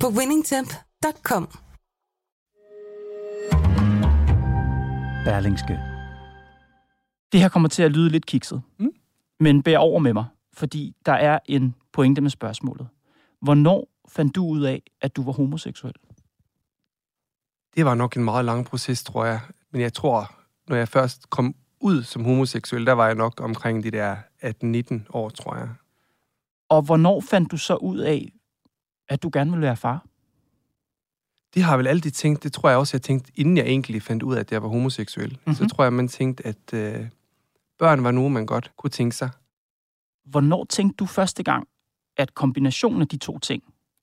på winningtemp.com. Berlingske. Det her kommer til at lyde lidt kikset, mm. men bær over med mig, fordi der er en pointe med spørgsmålet. Hvornår fandt du ud af, at du var homoseksuel? Det var nok en meget lang proces, tror jeg. Men jeg tror, når jeg først kom ud som homoseksuel, der var jeg nok omkring de der 18-19 år, tror jeg. Og hvornår fandt du så ud af, at du gerne ville være far? Det har jeg vel altid tænkt, det tror jeg også, jeg tænkte, inden jeg egentlig fandt ud af, at jeg var homoseksuel. Mm-hmm. Så tror jeg, man tænkte, at øh, børn var noget, man godt kunne tænke sig. Hvornår tænkte du første gang, at kombinationen af de to ting,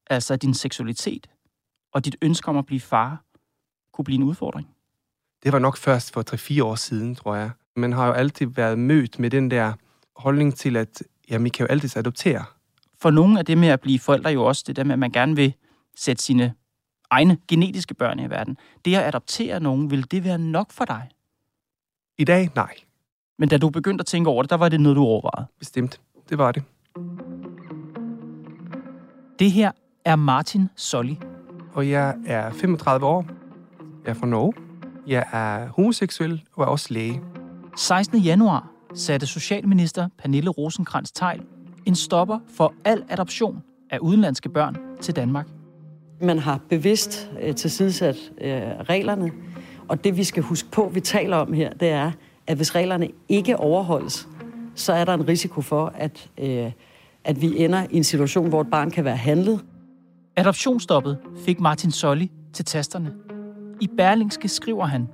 altså din seksualitet og dit ønske om at blive far, kunne blive en udfordring? Det var nok først for 3-4 år siden, tror jeg. Man har jo altid været mødt med den der holdning til, at jamen, I kan jo altid adoptere. For nogle af det med at blive forældre jo også det der med, at man gerne vil sætte sine egne genetiske børn i verden. Det at adoptere nogen, vil det være nok for dig? I dag, nej. Men da du begyndte at tænke over det, der var det noget, du overvejede? Bestemt. Det var det. Det her er Martin Solli. Og jeg er 35 år. Jeg er fra Norge. Jeg er homoseksuel og er også læge. 16. januar satte Socialminister Pernille rosenkrantz teil en stopper for al adoption af udenlandske børn til Danmark. Man har bevidst øh, tilsidesat øh, reglerne, og det vi skal huske på, vi taler om her, det er, at hvis reglerne ikke overholdes, så er der en risiko for, at, øh, at vi ender i en situation, hvor et barn kan være handlet. Adoptionsstoppet fik Martin Solli til tasterne. I Berlingske skriver han,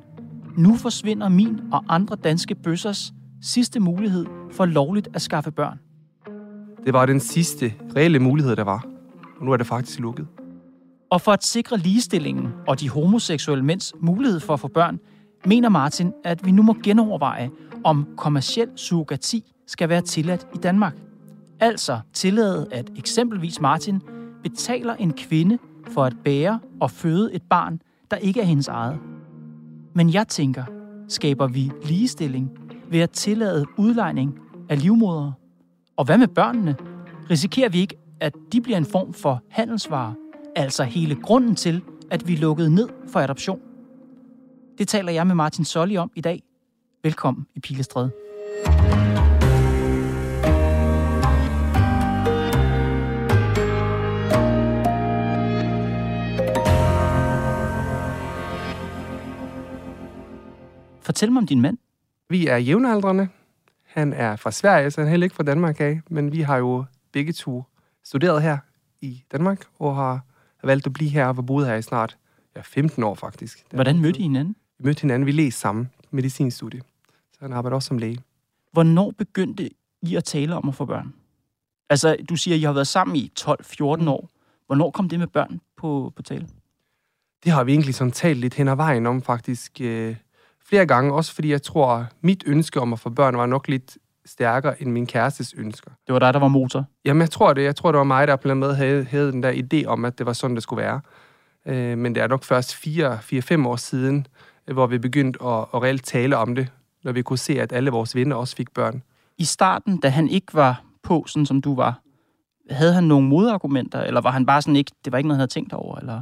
nu forsvinder min og andre danske bøssers sidste mulighed for lovligt at skaffe børn. Det var den sidste reelle mulighed, der var. Og nu er det faktisk lukket. Og for at sikre ligestillingen og de homoseksuelle mænds mulighed for at få børn, mener Martin, at vi nu må genoverveje, om kommersiel surrogati skal være tilladt i Danmark. Altså tillade, at eksempelvis Martin betaler en kvinde for at bære og føde et barn, der ikke er hendes eget. Men jeg tænker, skaber vi ligestilling ved at tillade udlejning af livmodere? Og hvad med børnene? Risikerer vi ikke, at de bliver en form for handelsvare, altså hele grunden til, at vi lukkede ned for adoption? Det taler jeg med Martin Solli om i dag. Velkommen i Pilestræde. Fortæl mig om din mand. Vi er jævnaldrende. Han er fra Sverige, så han er heller ikke fra Danmark af. Men vi har jo begge to studeret her i Danmark, og har valgt at blive her og boet her i snart ja, 15 år faktisk. Hvordan mødte I hinanden? Vi mødte hinanden, vi læste sammen, medicinstudie. Så han arbejder også som læge. Hvornår begyndte I at tale om at få børn? Altså, du siger, at I har været sammen i 12-14 år. Hvornår kom det med børn på, på tale? Det har vi egentlig sådan talt lidt hen ad vejen om faktisk øh, flere gange. Også fordi jeg tror, at mit ønske om at få børn var nok lidt stærkere end min kærestes ønsker. Det var dig, der var motor? Jamen, jeg tror det. Jeg tror, det var mig, der på en måde havde, havde den der idé om, at det var sådan, det skulle være. Øh, men det er nok først 4-5 år siden, hvor vi begyndte at, at reelt tale om det, når vi kunne se, at alle vores venner også fik børn. I starten, da han ikke var på, sådan som du var, havde han nogle modargumenter, eller var han bare sådan ikke, det var ikke noget, han havde tænkt over, eller?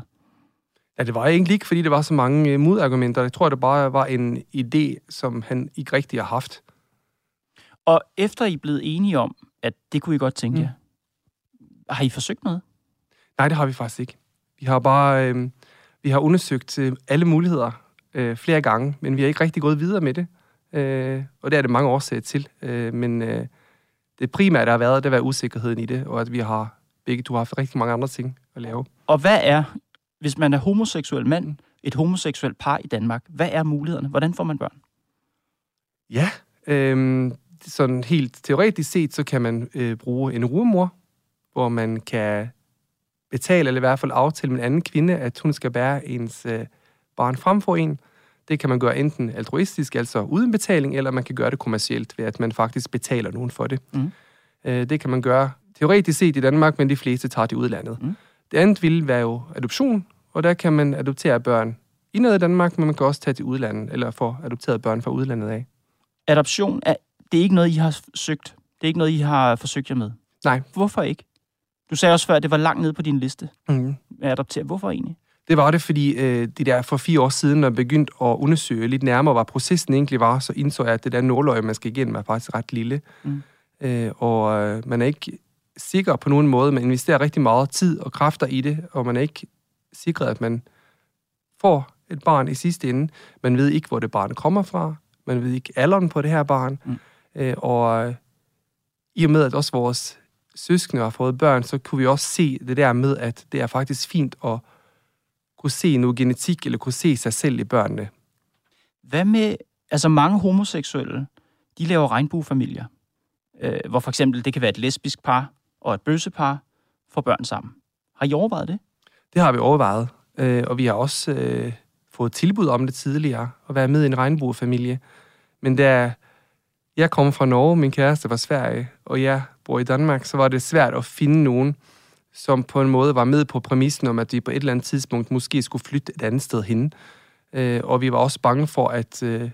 Ja, det var egentlig ikke, fordi der var så mange øh, modargumenter. Jeg tror, det bare var en idé, som han ikke rigtig har haft. Og efter I er blevet enige om, at det kunne I godt tænke mm. jer, har I forsøgt noget? Nej, det har vi faktisk ikke. Vi har bare øh, vi har undersøgt øh, alle muligheder øh, flere gange, men vi har ikke rigtig gået videre med det. Øh, og det er det mange årsager til. Øh, men øh, det primære, der har været, det var usikkerheden i det, og at vi har begge to har haft rigtig mange andre ting at lave. Og hvad er, hvis man er homoseksuel mand, et homoseksuelt par i Danmark, hvad er mulighederne? Hvordan får man børn? Ja, øh, sådan helt teoretisk set, så kan man øh, bruge en rugemor, hvor man kan betale, eller i hvert fald aftale med en anden kvinde, at hun skal bære ens øh, barn frem for en. Det kan man gøre enten altruistisk, altså uden betaling, eller man kan gøre det kommercielt, ved at man faktisk betaler nogen for det. Mm. Øh, det kan man gøre teoretisk set i Danmark, men de fleste tager det udlandet. Mm. Det andet vil være jo adoption, og der kan man adoptere børn indad i Danmark, men man kan også tage til udlandet, eller få adopteret børn fra udlandet af. Adoption er, det er ikke noget, I har søgt. Det er ikke noget, I har forsøgt jer med. Nej. Hvorfor ikke? Du sagde også før, at det var langt nede på din liste Mm. at adoptere. Hvorfor egentlig? Det var det, fordi øh, det der for fire år siden, når jeg begyndte at undersøge lidt nærmere, hvad processen egentlig var, så indså jeg, at det der nåløje, man skal igennem, er faktisk ret lille. Mm. Øh, og øh, man er ikke sikker på nogen måde. Man investerer rigtig meget tid og kræfter i det, og man er ikke sikret, at man får et barn i sidste ende. Man ved ikke, hvor det barn kommer fra. Man ved ikke alderen på det her barn. Mm. Øh, og øh, i og med, at også vores søskende har fået børn, så kunne vi også se det der med, at det er faktisk fint at kunne se noget genetik, eller kunne se sig selv i børnene. Hvad med, altså mange homoseksuelle, de laver regnbuefamilier, øh, hvor for eksempel det kan være et lesbisk par og et bøssepar får børn sammen. Har I overvejet det? Det har vi overvejet, øh, og vi har også øh, fået tilbud om det tidligere, at være med i en regnbuefamilie. Men da jeg kom fra Norge, min kæreste var Sverige, og jeg bor i Danmark, så var det svært at finde nogen, som på en måde var med på præmissen om, at vi på et eller andet tidspunkt måske skulle flytte et andet sted hen. Øh, og vi var også bange for, at øh,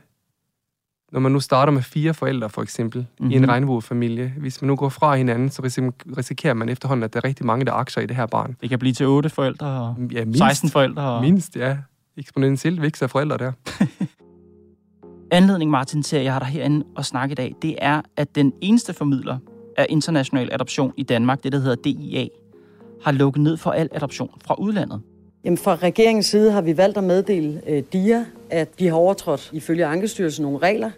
når man nu starter med fire forældre, for eksempel, mm-hmm. i en Mhm. regnbuefamilie, hvis man nu går fra hinanden, så risik- risikerer man efterhånden, at der er rigtig mange, der har aktier i det her barn. Det kan blive til 8 forældre og Ja, mindst. 16 forældre. Og... Mindst, ja. Eksponentielt vækst af forældre der. Anledning, Martin, til at jeg har dig herinde og snakke i dag, det er, at den eneste formidler af international adoption i Danmark, det der hedder DIA, har lukket ned for al adoption fra udlandet. Jamen fra regeringens side har vi valgt at meddele øh, DIA, at de har overtrådt ifølge Ankestyrelsen nogle regler.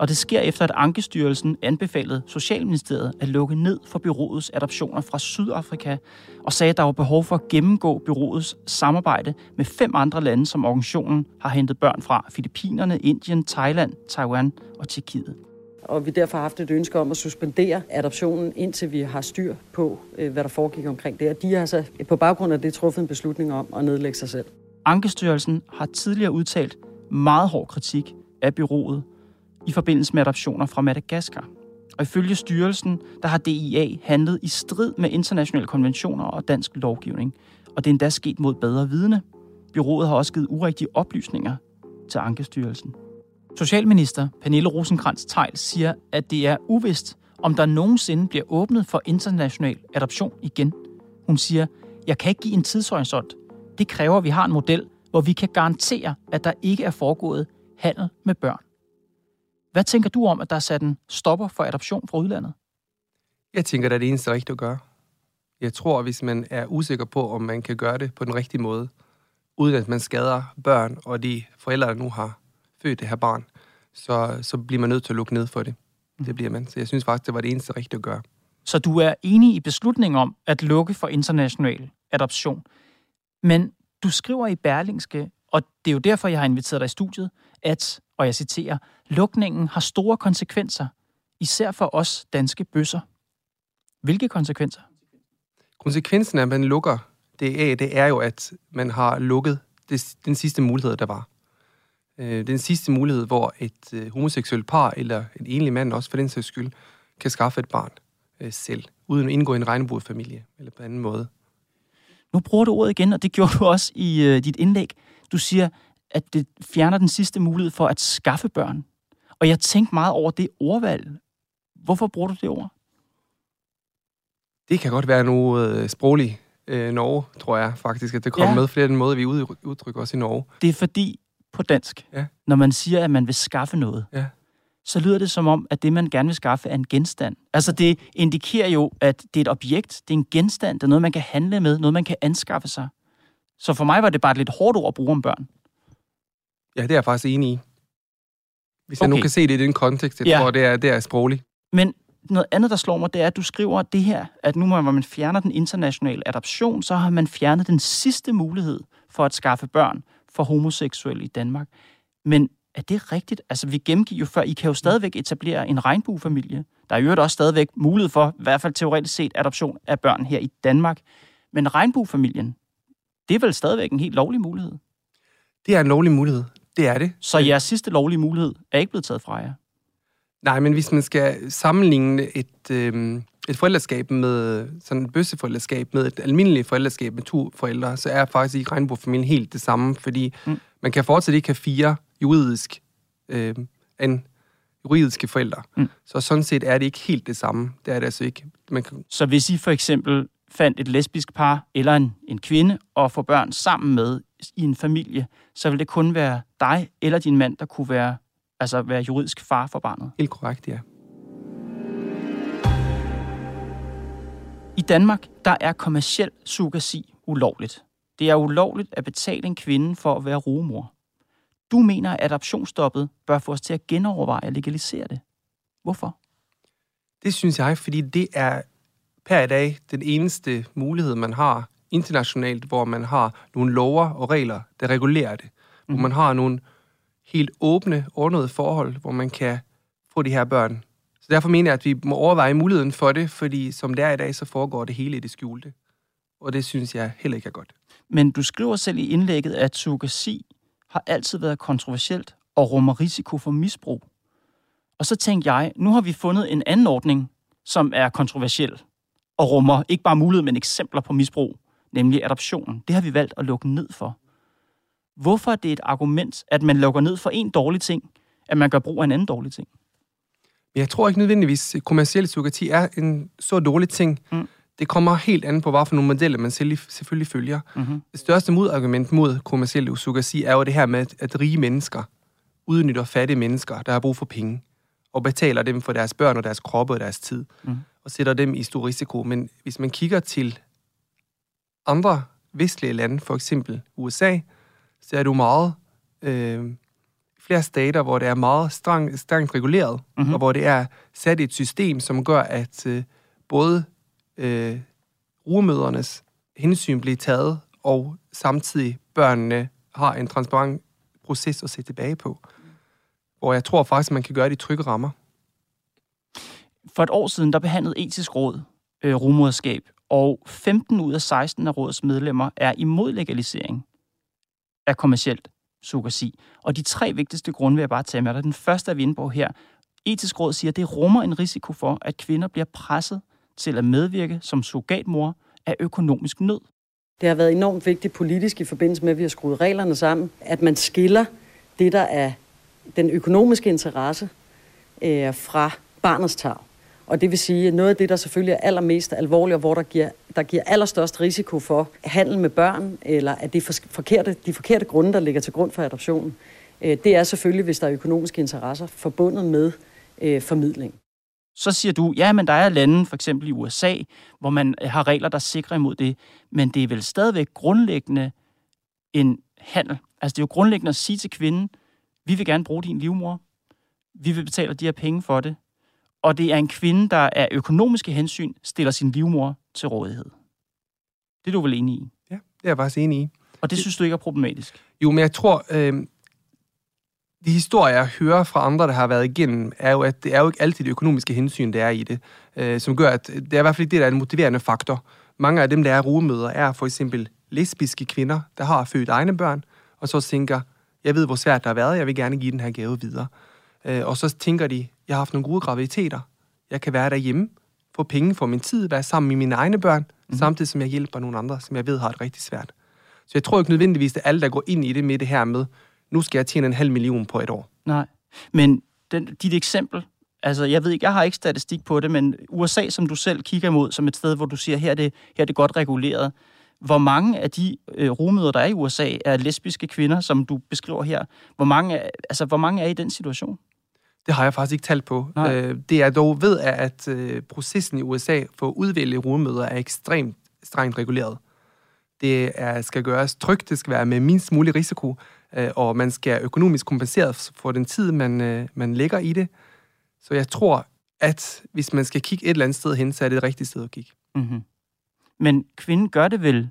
Og det sker efter, at Ankestyrelsen anbefalede Socialministeriet at lukke ned for byrådets adoptioner fra Sydafrika, og sagde, at der var behov for at gennemgå byrådets samarbejde med fem andre lande, som organisationen har hentet børn fra. Filippinerne, Indien, Thailand, Taiwan og Tjekkiet. Og vi derfor har haft et ønske om at suspendere adoptionen, indtil vi har styr på, øh, hvad der foregik omkring det. Og de har så på baggrund af det truffet en beslutning om at nedlægge sig selv. Ankestyrelsen har tidligere udtalt meget hård kritik af byrådet i forbindelse med adoptioner fra Madagaskar. Og ifølge styrelsen, der har DIA handlet i strid med internationale konventioner og dansk lovgivning. Og det er endda sket mod bedre vidne. Byrådet har også givet urigtige oplysninger til Ankestyrelsen. Socialminister Pernille rosenkrantz teil siger, at det er uvist, om der nogensinde bliver åbnet for international adoption igen. Hun siger, jeg kan ikke give en tidshorisont. Det kræver, at vi har en model, hvor vi kan garantere, at der ikke er foregået handel med børn. Hvad tænker du om, at der er sat en stopper for adoption fra udlandet? Jeg tænker, det er det eneste rigtige at gøre. Jeg tror, hvis man er usikker på, om man kan gøre det på den rigtige måde, uden at man skader børn og de forældre, der nu har født det her barn, så, så bliver man nødt til at lukke ned for det. Det bliver man. Så jeg synes faktisk, det var det eneste rigtige at gøre. Så du er enig i beslutningen om at lukke for international adoption. Men du skriver i Berlingske, og det er jo derfor, jeg har inviteret dig i studiet, at, og jeg citerer, lukningen har store konsekvenser, især for os danske bøsser. Hvilke konsekvenser? Konsekvensen af, at man lukker det af, det er jo, at man har lukket det, den sidste mulighed, der var. Øh, den sidste mulighed, hvor et øh, homoseksuelt par, eller en enlig mand også for den sags skyld, kan skaffe et barn øh, selv, uden at indgå i en regnbuefamilie, eller på anden måde. Nu bruger du ordet igen, og det gjorde du også i øh, dit indlæg. Du siger, at det fjerner den sidste mulighed for at skaffe børn. Og jeg tænkte meget over det ordvalg. Hvorfor bruger du det ord? Det kan godt være noget øh, sprogligt øh, Norge, tror jeg faktisk, at det kommer Ja. med flere af den måde, vi ud- udtrykker os i Norge. Det er fordi, på dansk, Ja. når man siger, at man vil skaffe noget, Ja. så lyder det som om, at det, man gerne vil skaffe, er en genstand. Altså, det indikerer jo, at det er et objekt, det er en genstand, det er noget, man kan handle med, noget, man kan anskaffe sig. Så for mig var det bare et lidt hårdt ord at bruge om børn. Ja, det er jeg faktisk enig i. Hvis okay. jeg nu kan se det i den kontekst, jeg Ja. tror, det er, det er sprogligt. Men noget andet, der slår mig, det er, at du skriver det her, at nu hvor man fjerner den internationale adoption, så har man fjernet den sidste mulighed for at skaffe børn for homoseksuelle i Danmark. Men er det rigtigt? Altså, vi gennemgik jo før, I kan jo stadigvæk etablere en regnbuefamilie. Der er jo også stadigvæk mulighed for, i hvert fald teoretisk set, adoption af børn her i Danmark. Men regnbuefamilien, det er vel stadigvæk en helt lovlig mulighed. Det er en lovlig mulighed. Det er det. Så jeres sidste lovlige mulighed er ikke blevet taget fra jer. Nej, men hvis man skal sammenligne et, øh, et forældreskab med sådan et bøsseforældreskab med et almindeligt forældreskab med to forældre, så er faktisk ikke regnbuefamilien helt det samme, fordi mm. man kan fortsat ikke have fire juridisk øh, en juridiske forældre. Mm. Så sådan set er det ikke helt det samme. Det er det altså ikke. Man kan... Så hvis I for eksempel fandt et lesbisk par eller en, en kvinde og får børn sammen med i en familie, så vil det kun være dig eller din mand, der kunne være, altså være juridisk far for barnet. Helt korrekt, ja. I Danmark, der er kommersiel surrogasi ulovligt. Det er ulovligt at betale en kvinde for at være rugemor. Du mener, at adoptionsstoppet bør få os til at genoverveje at legalisere det. Hvorfor? Det synes jeg, fordi det er per i dag den eneste mulighed, man har internationalt, hvor man har nogle lover og regler, der regulerer det. Mm. Hvor mhm. man har nogle helt åbne, ordnede forhold, hvor man kan få de her børn. Så derfor mener jeg, at vi må overveje muligheden for det, fordi som det er i dag, så foregår det hele i det skjulte. Og det synes jeg heller ikke er godt. Men du skriver selv i indlægget, at surrogasi har altid været kontroversielt og rummer risiko for misbrug. Og så tænkte jeg, nu har vi fundet en anden ordning, som er kontroversiel og rummer ikke bare mulighed, men eksempler på misbrug, nemlig adoptionen. Det har vi valgt at lukke ned for. Hvorfor er det et argument, at man lukker ned for en dårlig ting, at man gør brug af en anden dårlig ting? Jeg tror ikke nødvendigvis, at kommersiel surrogati er en så dårlig ting. Mm. Det kommer helt an på, hvad for nogle modeller man selvfølgelig følger. Mm-hmm. Det største modargument mod kommersiel surrogati er jo det her med, at rige mennesker udnytter fattige mennesker, der har brug for penge, og betaler dem for deres børn og deres kroppe og deres tid, mm. og sætter dem i stor risiko. Men hvis man kigger til andre vestlige lande, for eksempel USA, er det jo meget øh, flere stater, hvor det er meget streng, strengt reguleret, mm-hmm. og hvor det er sat et system, som gør, at øh, både øh, rugemødernes hensyn bliver taget, og samtidig børnene har en transparent proces at se tilbage på. Hvor jeg tror faktisk, man kan gøre det i trygge rammer. For et år siden, der behandlede etisk råd øh, rumoderskab, og 15 ud af 16 af rådets medlemmer er imod legalisering af kommersielt sukkersi. Og de tre vigtigste grunde vil jeg bare tage med dig. Den første er vi inde på her. Etisk råd siger, at det rummer en risiko for, at kvinder bliver presset til at medvirke som surrogatmor af økonomisk nød. Det har været enormt vigtigt politisk i forbindelse med, at vi har skruet reglerne sammen, at man skiller det, der er den økonomiske interesse øh, fra barnets tag. Og det vil sige, at noget af det, der selvfølgelig er allermest alvorligt, og hvor der giver, der giver allerstørst risiko for handel med børn, eller at det er forkerte, de forkerte grunde, der ligger til grund for adoptionen, øh, det er selvfølgelig, hvis der er økonomiske interesser forbundet med øh, formidling. Så siger du, ja, men der er lande, for eksempel i USA, hvor man øh, har regler, der sikrer imod det, men det er vel stadigvæk grundlæggende en handel. Altså det er jo grundlæggende at sige til kvinden, vi vil gerne bruge din livmor, vi vil betale de her penge for det, og det er en kvinde, der af økonomiske hensyn stiller sin livmor til rådighed. Det er du vel enig i? Ja, det er jeg faktisk enig i. Og det synes du ikke er problematisk? Jo, men jeg tror, øh, de historier, jeg hører fra andre, der har været igennem, er jo, at det er jo ikke altid det økonomiske hensyn, der er i det, øh, som gør, at det er i hvert fald ikke det, der er en motiverende faktor. Mange af dem, der er rugemøder, er for eksempel lesbiske kvinder, der har født egne børn, og så tænker, jeg ved, hvor svært det har været, jeg vil gerne give den her gave videre. Øh, og så tænker de, jeg har haft nogle gode graviditeter, jeg kan være derhjemme, få penge for min tid, være sammen med mine egne børn, mm. samtidig som jeg hjælper nogle andre, som jeg ved har det rigtig svært. Så jeg tror ikke nødvendigvis, at alle, der går ind i det med det her med, nu skal jeg tjene en halv million på et år. Nej, men den, dit eksempel, altså jeg ved ikke, jeg har ikke statistik på det, men USA, som du selv kigger imod, som et sted, hvor du siger, her er det, her er det godt reguleret. Hvor mange af de øh, rumøder, der er i USA, er lesbiske kvinder, som du beskriver her? Hvor mange, altså, hvor mange er i den situation? Det har jeg faktisk ikke talt på. Øh, det jeg dog ved, er, at øh, processen i USA for at udvælge rummøder er ekstremt strengt reguleret. Det er, skal gøres trygt, det skal være med mindst mulig risiko, øh, og man skal økonomisk kompenseret for den tid, man, øh, man lægger i det. Så jeg tror, at hvis man skal kigge et eller andet sted hen, så er det det rigtige sted at kigge. Mm-hmm. Men kvinden gør det vel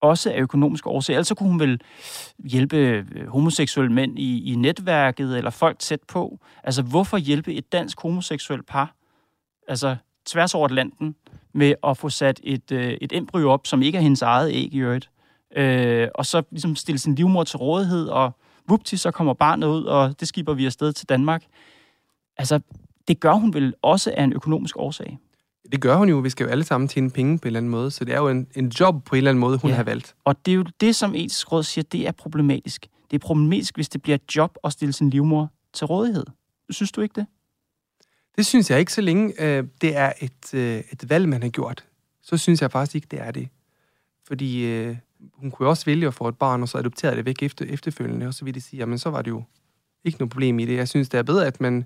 også af økonomiske årsager. Ellers kunne hun vel hjælpe øh, homoseksuelle mænd i, i netværket eller folk tæt på. Altså, hvorfor hjælpe et dansk homoseksuelt par, altså tværs over Atlanten, med at få sat et, øh, et embryo op, som ikke er hendes eget æg i øvrigt, øh, og så ligesom stille sin livmor til rådighed, og vupti, så kommer barnet ud, og det skipper vi afsted til Danmark. Altså, det gør hun vel også af en økonomisk årsag. Det gør hun jo. Vi skal jo alle sammen tjene penge på en eller anden måde. Så det er jo en, en job på en eller anden måde, hun ja. har valgt. Og det er jo det, som etisk råd siger, det er problematisk. Det er problematisk, hvis det bliver et job at stille sin livmor til rådighed. Synes du ikke det? Det synes jeg ikke, så længe øh, det er et, øh, et valg, man har gjort. Så synes jeg faktisk ikke, det er det. Fordi øh, hun kunne også vælge at få et barn, og så adoptere det væk efter, efterfølgende, og så vil de sige, jamen så var det jo ikke noget problem i det. Jeg synes, det er bedre, at man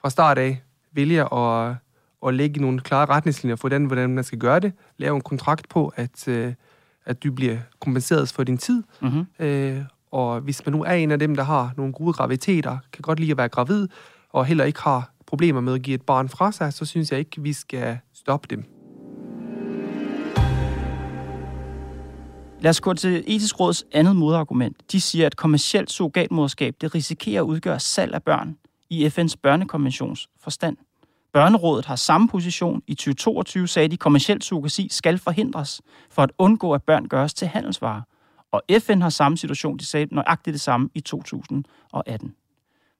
fra start af vælger at, at lægge nogle klare retningslinjer for, den, hvordan man skal gøre det. Lave en kontrakt på, at, øh, at du bliver kompenseret for din tid. Mm-hmm. Øh, og hvis man nu er en af dem, der har nogle gode graviditeter, kan godt lide at være gravid, og heller ikke har problemer med at give et barn fra sig, så synes jeg ikke, vi skal stoppe dem. Lad os gå til etisk råds andet modargument. De siger, at kommersielt surrogatmoderskab det risikerer at udgøre salg af børn i FN's børnekonventions forstand. Børnerådet har samme position. I 2022 sagde de, at kommersielt surrogasi skal forhindres for at undgå, at børn gøres til handelsvarer. Og FN har samme situation. De sagde nøjagtigt det samme i 2018.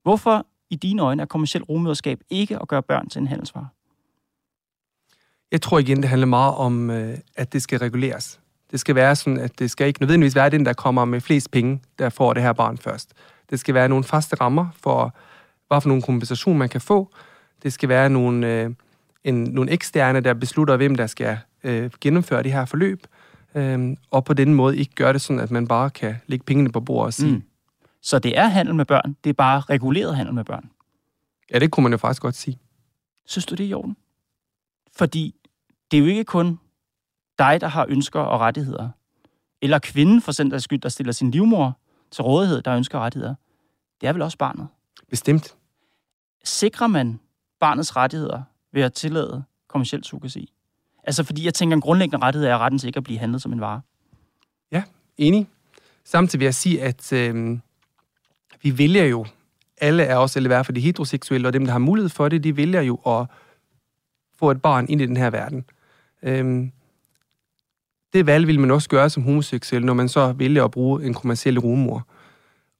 Hvorfor i dine øjne er kommersielt rummøderskab ikke at gøre børn til en handelsvare? Jeg tror igen, det handler meget om, øh, at det skal reguleres. Det skal være sådan, at det skal ikke nødvendigvis være den, der kommer med flest penge, der får det her barn først. Det skal være nogle faste rammer for, hvad for nogle kompensation man kan få. Det skal være nogle, øh, en, nogle eksterne, der beslutter, hvem der skal øh, gennemføre det her forløb. Øh, og på den måde ikke gøre det sådan, at man bare kan lægge pengene på bordet og sige... Mm. Så det er handel med børn, det er bare reguleret handel med børn? Ja, det kunne man jo faktisk godt sige. Synes du, det er i orden? Fordi det er jo ikke kun dig, der har ønsker og rettigheder. Eller kvinden for den skyld, der stiller sin livmor til rådighed, der ønsker rettigheder. Det er vel også barnet? Bestemt. Sikrer man barnets rettigheder ved at tillade kommersielt surrogasi? Altså, fordi jeg tænker, en grundlæggende rettighed er retten til ikke at blive handlet som en vare. Ja, enig. Samtidig vil jeg sige, at øh, vi vælger jo, alle er også, eller i hvert fald de heteroseksuelle, og dem, der har mulighed for det, de vælger jo at få et barn ind i den her verden. Øh, det valg vil man også gøre som homoseksuel, når man så vælger at bruge en kommersiel rumor.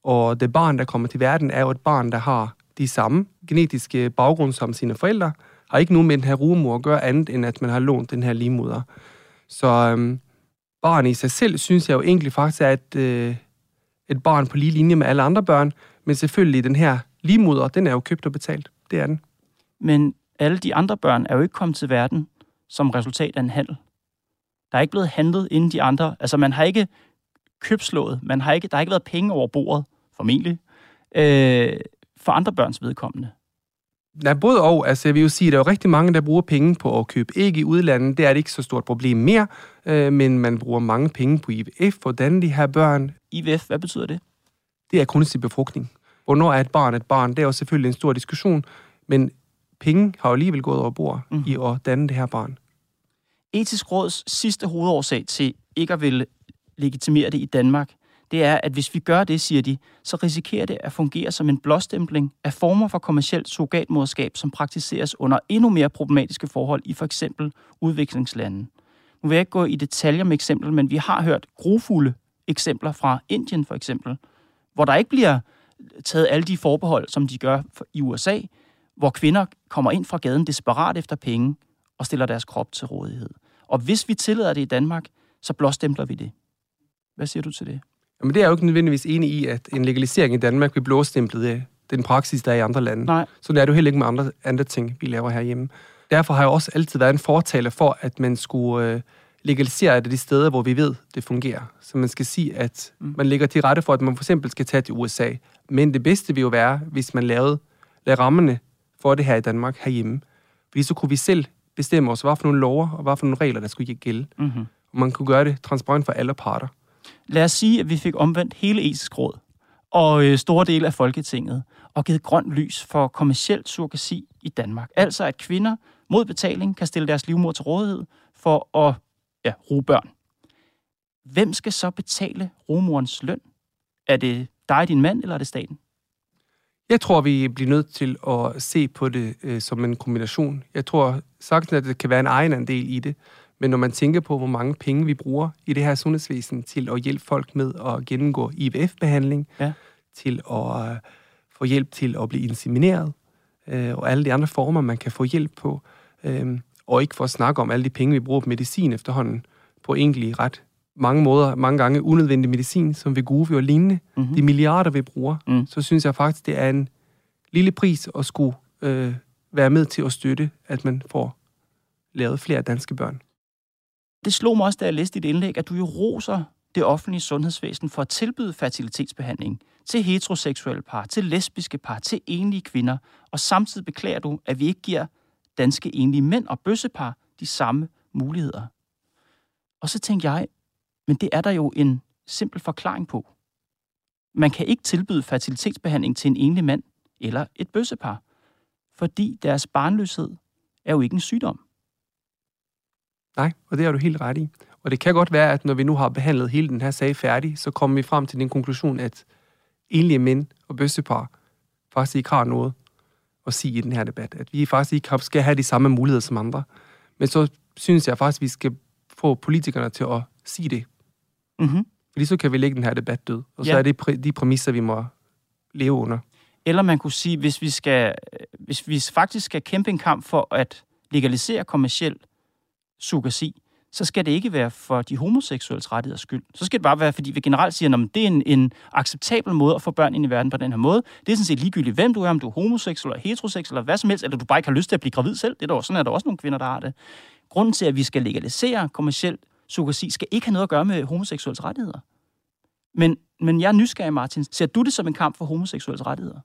Og det barn, der kommer til verden, er jo et barn, der har de samme genetiske baggrund som sine forældre, har ikke nogen med den her rumor at gøre andet, end at man har lånt den her livmoder. Så øhm, barnet i sig selv, synes jeg jo egentlig faktisk er et, øh, et barn på lige linje med alle andre børn, men selvfølgelig den her livmoder, den er jo købt og betalt. Det er den. Men alle de andre børn er jo ikke kommet til verden som resultat af en handel. Der er ikke blevet handlet inden de andre. Altså, man har ikke købslået. Man har ikke, der har ikke været penge over bordet, formentlig, øh, for andre børns vedkommende. Nej, både og. Altså, jeg vil jo sige, at der er jo rigtig mange, der bruger penge på at købe æg i udlandet. Det er det ikke så stort problem mere, øh, men man bruger mange penge på IVF for de her børn. IVF, hvad betyder det? Det er kunstig befrugtning. Hvornår er et barn et barn? Det er jo selvfølgelig en stor diskussion, men penge har jo alligevel gået over bord mm. i at danne det her barn. Etisk råds sidste hovedårsag til ikke at ville legitimere det i Danmark, det er, at hvis vi gør det, siger de, så risikerer det at fungere som en blåstempling af former for kommersielt surrogatmoderskab, som praktiseres under endnu mere problematiske forhold i for eksempel udviklingslande. Nu vil jeg ikke gå i detaljer med eksempler, men vi har hørt grofulde eksempler fra Indien for eksempel, hvor der ikke bliver taget alle de forbehold, som de gør i USA, hvor kvinder kommer ind fra gaden desperat efter penge og stiller deres krop til rådighed. Og hvis vi tillader det i Danmark, så blåstempler vi det. Hvad siger du til det? Jamen, det er jeg jo ikke nødvendigvis enig i, at en legalisering i Danmark vil blåstemple den praksis, der er i andre lande. Nej. Så det er det jo heller ikke med andre, andre ting, vi laver herhjemme. Derfor har jeg også altid været en fortaler for, at man skulle øh, legalisere det de steder, hvor vi ved, det fungerer. Så man skal sige, at mm. man lægger til rette for, at man for eksempel skal tage til USA. Men det bedste vil jo være, hvis man lavede, lavede rammerne for det her i Danmark herhjemme. Fordi så kunne vi selv bestemme os, hvad for nogle lover og hvad for nogle regler, der skulle gælde. Mm-hmm. Og man kunne gøre det transparent for alle parter. Lad os sige, at vi fik omvendt hele etisk råd og øh, store dele af Folketinget og givet grønt lys for kommersielt surrogasi i Danmark. Altså at kvinder mod betaling kan stille deres livmor til rådighed for at ja, ruge børn. Hvem skal så betale rumorens løn? Er det dig, din mand, eller er det staten? Jeg tror, vi bliver nødt til at se på det øh, som en kombination. Jeg tror sagtens, at det kan være en egen andel i det. Men når man tænker på, hvor mange penge vi bruger i det her sundhedsvæsen til at hjælpe folk med at gennemgå IVF-behandling, Ja. til at øh, få hjælp til at blive insemineret, øh, og alle de andre former, man kan få hjælp på, øh, og ikke for at snakke om alle de penge, vi bruger på medicin efterhånden, på egentlig ret mange måder, mange gange unødvendig medicin, som Vegovi og lignende, Mhm. de milliarder, vi bruger, Mm. så synes jeg faktisk, det er en lille pris at skulle øh, være med til at støtte, at man får lavet flere danske børn. Det slog mig også, da jeg læste dit indlæg, at du jo roser det offentlige sundhedsvæsen for at tilbyde fertilitetsbehandling til heteroseksuelle par, til lesbiske par, til enlige kvinder, og samtidig beklager du, at vi ikke giver danske enlige mænd og bøssepar de samme muligheder. Og så tænkte jeg, men det er der jo en simpel forklaring på. Man kan ikke tilbyde fertilitetsbehandling til en enlig mand eller et bøssepar, fordi deres barnløshed er jo ikke en sygdom. Nej, og det har du helt ret i. Og det kan godt være, at når vi nu har behandlet hele den her sag færdig, så kommer vi frem til den konklusion, at enlige mænd og bøssepar faktisk ikke har noget at sige i den her debat. At vi faktisk ikke skal have de samme muligheder som andre. Men så synes jeg faktisk, at vi skal få politikerne til at sige det. Mm-hmm. Fordi så kan vi lægge den her debat død. Og så Ja. er det præ- de præmisser, vi må leve under. Eller man kunne sige, hvis vi, skal, hvis vi faktisk skal kæmpe en kamp for at legalisere kommersiel surrogasi, så skal det ikke være for de homoseksuelles rettigheders skyld. Så skal det bare være, fordi vi generelt siger, at det er en, en acceptabel måde at få børn ind i verden på den her måde. Det er sådan set ligegyldigt, hvem du er, om du er homoseksuel eller heteroseksuel eller hvad som helst, eller du bare ikke har lyst til at blive gravid selv. Det er der, også- sådan er der også nogle kvinder, der har det. Grunden til, at vi skal legalisere kommersiel surrogasi, skal ikke have noget at gøre med homoseksuelles rettigheder. Men, men jeg er nysgerrig, Martin. Ser du det som en kamp for homoseksuelles rettigheder?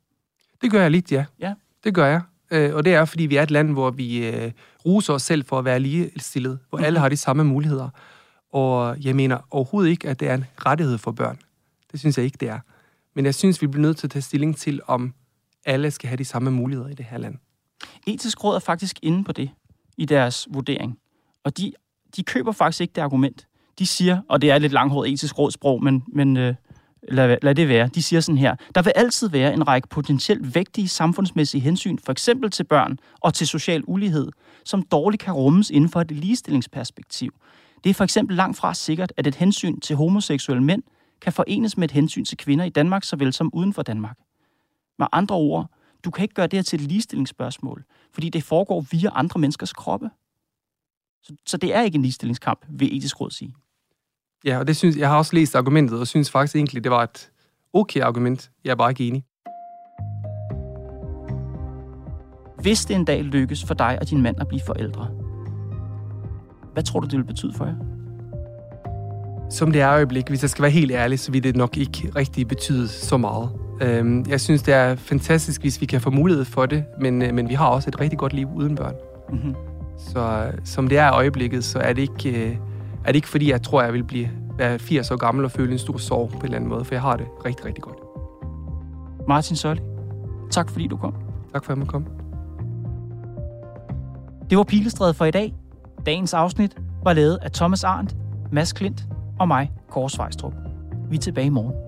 Det gør jeg lidt, ja. Ja. Det gør jeg. Øh, og det er, fordi vi er et land, hvor vi øh, ruser os selv for at være ligestillet, hvor Mhm. alle har de samme muligheder. Og jeg mener overhovedet ikke, at det er en rettighed for børn. Det synes jeg ikke, det er. Men jeg synes, vi bliver nødt til at tage stilling til, om alle skal have de samme muligheder i det her land. Etisk råd er faktisk inde på det i deres vurdering. Og de, de køber faktisk ikke det argument. De siger, og det er lidt langhåret etisk rådsprog, men, men øh, lad, lad det være. De siger sådan her, der vil altid være en række potentielt vægtige samfundsmæssige hensyn, for eksempel til børn og til social ulighed, som dårligt kan rummes inden for et ligestillingsperspektiv. Det er for eksempel langt fra sikkert, at et hensyn til homoseksuelle mænd kan forenes med et hensyn til kvinder i Danmark, såvel som uden for Danmark. Med andre ord, du kan ikke gøre det her til et ligestillingsspørgsmål, fordi det foregår via andre menneskers kroppe. Så, så det er ikke en ligestillingskamp, vil etisk råd sige. Ja, og det synes, jeg har også læst argumentet, og synes faktisk egentlig, det var et okay argument. Jeg er bare ikke enig. Hvis det en dag lykkes for dig og din mand at blive forældre, hvad tror du, det vil betyde for jer? Som det er øjeblik, hvis jeg skal være helt ærlig, så vil det nok ikke rigtig betyde så meget. Øhm, Jeg synes, det er fantastisk, hvis vi kan få mulighed for det, men, øh, men vi har også et rigtig godt liv uden børn. Mm-hmm. Så øh, som det er i øjeblikket, så er det ikke, øh, er det ikke fordi, jeg tror, jeg vil blive være 80 år gammel og føle en stor sorg på en eller anden måde, for jeg har det rigtig, rigtig godt. Martin Solli, tak fordi du kom. Tak for, at jeg måtte komme. Det var Pilestrædet for i dag. Dagens afsnit var lavet af Thomas Arndt, Mads Klint og mig, Kåre Svejstrup. Vi er tilbage i morgen.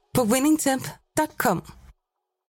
på winningtemp.com.